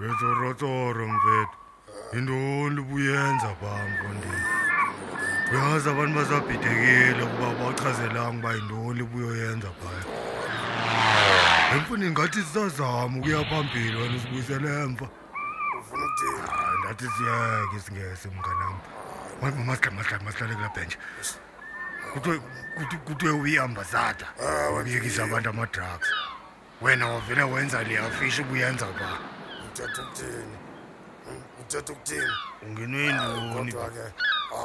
Wetsorotsoro mfethu yintoni ubuyenza phaa mfondini uyazi abantu basabhidekile ukuba bachazelanga uba yintoni ubuyoyenza phaya emfundini ngathi sisazama ukuya phambili wena usibuyisele emva ufuna ukuthini Ah, ndathi siyeke isingesi mnganam masihlale kula bhentsha kuthiwe kuthi- kuthiwe uyiambasada Ah, wathi- uyekisa abantu amadrugs wena wavele wenza le afishi ubuyenza ba uthetha ukuthini Hmm? uthetha ukuthini ungenwe yintoni kodwa ke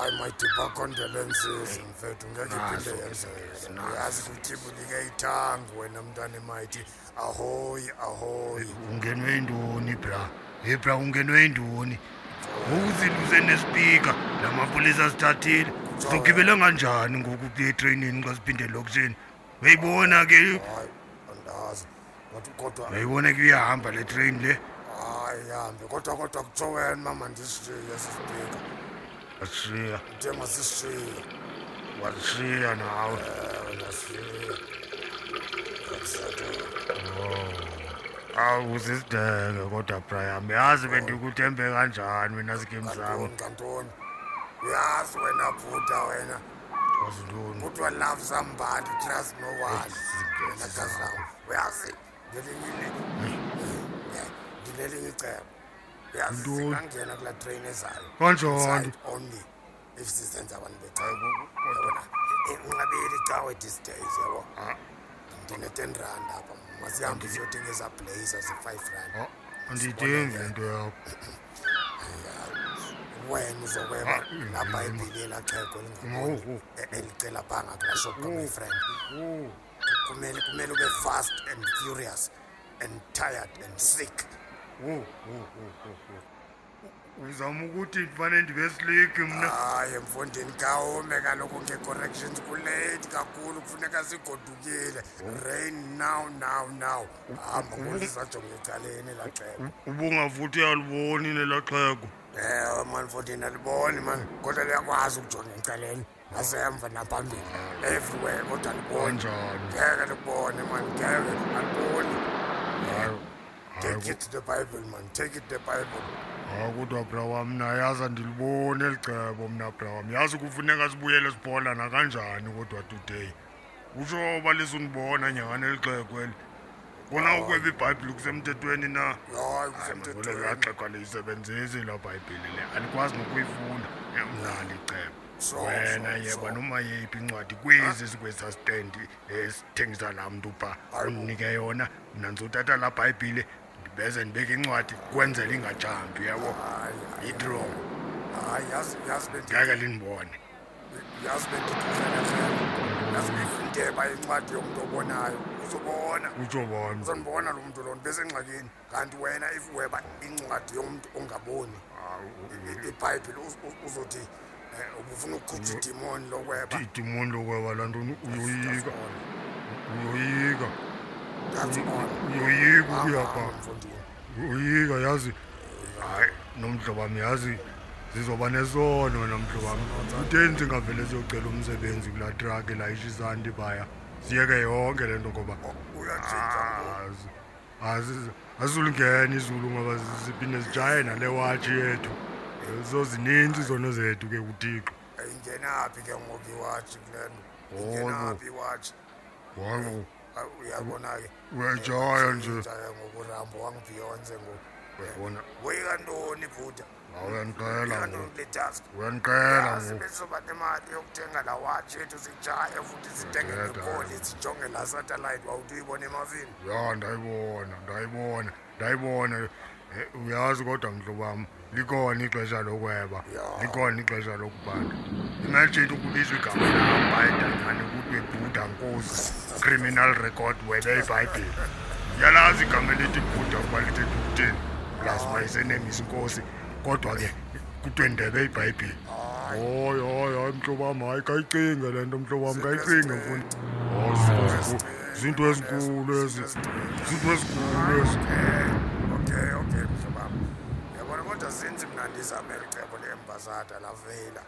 hayi mayidibha condolences mfethu ngeke iphinde yenzeke uyazi kutyibulike ithangu wena mntana emayithi ahoyi ahoyi ungenwe yintoni bra he bra ungenwe yintoni ngokuziluze nesipika la mapolisa asithathile sizogibela kanjani ngoku kuye etrainini xa siphinde elokishini uyayibona ke hayi andazi but kodwa uyayibona ke uyahamba le train le hayi hambe kodwa kodwa kutsho wena mama ndisishiye sisibhika Washiya. Mthe masishiye. Washiya nawe. Nashiye. Awu usisideke kodwa Brian. Yazi bendikuthembe kanjani mina zigame zami. Kantoni. Uyazi wena bhuta wena. Wazi ntoni? Bhuta love somebody trust no one. Wena kazawu. Uyazi ngelinye ilini. Ndilelinye icebo. uyazingangena kula train ezayo kanjani only if sisenza abantu becawe yabona inqabile icawe these days yabo ah. ndine-ten rand apha masihambe siyothenga eza blazer ze-five rand ah, andiyidingi le nto yakho wena uzokweba ah, mm, lapha mm, ebhili elaxhego mm, e-, elicela phanga kula shop kama-friend kumele kumele ube fast and furious and tired and sick wo wo wo wo wo uzama ukuthi ndifane ndibe siliki mna hayi emfundini kawume kaloku nge-corrections kulate kakhulu kufuneka sigodukile rain now now now hamba kuzisajonga ecaleni laa xeko ubungavuthi aliboni nelaxheko ewe mani fondini aliboni mani kodwa liyakwazi ukujonga ecaleni nasemva naphambili everywhere kodwa andiboni ngeke ndibone man ngeke andiboni take it the bible man take it the bible hawu kodwa bra wam mna yazi andiliboni eli cebo mna bra wam yazi kufuneka sibuyele sibhola nakanjani kodwa today utsho uba lizundibona nyhani eli xeko eli kona ukweba ibhayibhile kusemthethweni na hayi kusemthethweni yaxeko alisebenzisi loo bhayibhile le alikwazi nokuyifunda emnandi icebo So, wena so, yeba so. noma yeyiphi incwadi kwezi zikweza stendi esithengisa laa mntu pha Hayi bo. undinike yona mna ndizotata laa bhayibhile ndibeze ndibeke incwadi kwenzela ingajahambi uyabo hayi hayi, yidrongo hayi yazi yazi bendi- ngeke lindibone yazi bendithuza nefela yazi uyifundeba incwadi yomntu obonayo uzobona utsho bani uzondibona lo mntu loo nto besengxakini kanti wena if weba incwadi yomntu ongaboni iphayiphi uzothi eh, ubufuna ukukhutha idimoni lokweba idimoni lokweba laa nto uyoyika uyoyika uyoyika uyabhaa uyika yazi hayi nomhlobo wam yazi zizoba nesono wena mhlobo wam uteni singavele siyocela umsebenzi kulaa trak elayisha isanti phaya siyeke yonke le nto ngoba azulungena izulu ngoba ziphinde zijaye nale watshi yethu so zininzi izono zethu ke kuthixo ingenaphi ke ngoku iwatshi kule nto ingenaphi iwatshi Awu, uyabona-ke uyajayo nje Ngitshaya ngokurambo wangibhiyonse ngoku uyabona weyeka ntoni bhuda awuyandiqela weyeka ntoni ngoku kule task uyandiqela yazi ngoku besizoba nemali yokuthenga la watshi ethu sitshaye futhi sithenge Yedwa. negoli sijonge la satellite wawuthi uyibona emavini ya ndayibona ndayibona ndayibona eh, uyazi kodwa mhlobo wam likhona ixesha lokweba likhona ixesha lokubanda imagine ukubizwa igama lam bayidanyane kuthiwe bhuda nkosi criminal record webe ibhayibhile yalazi igama elithi bhuda ukuba lithetha ukuthini plus mayisenemisa inkosi kodwa ke kuthiwe ndebe ibhayibhile hoyi hoyi hayi mhlobo wam hayi kayicinge le nto mhlobo wam kayicinge mfundi zinto ezinkulu ezi zinto ezinkulu ezi okay okay mhlobam yabona kodwa zinzi mna ndizame eli cebo leembazada laveyila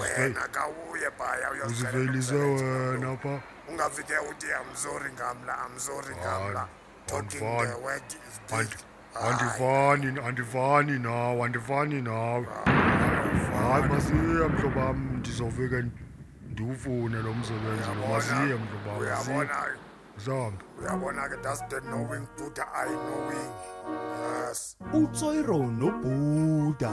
wena kawuye phaya uyozivelise wena pha ungafike uthi amzori ngamla amzori ngamla talking the word is big andivani andivani nawe andivani nawe hayi masiye mhlobo wam ndizofike ndiwufune lo msebenzi lo masiye mhlobo wam uyabona zihamba uyabona ke that's the knowing buddha i knowing yes utsoiro nobhuda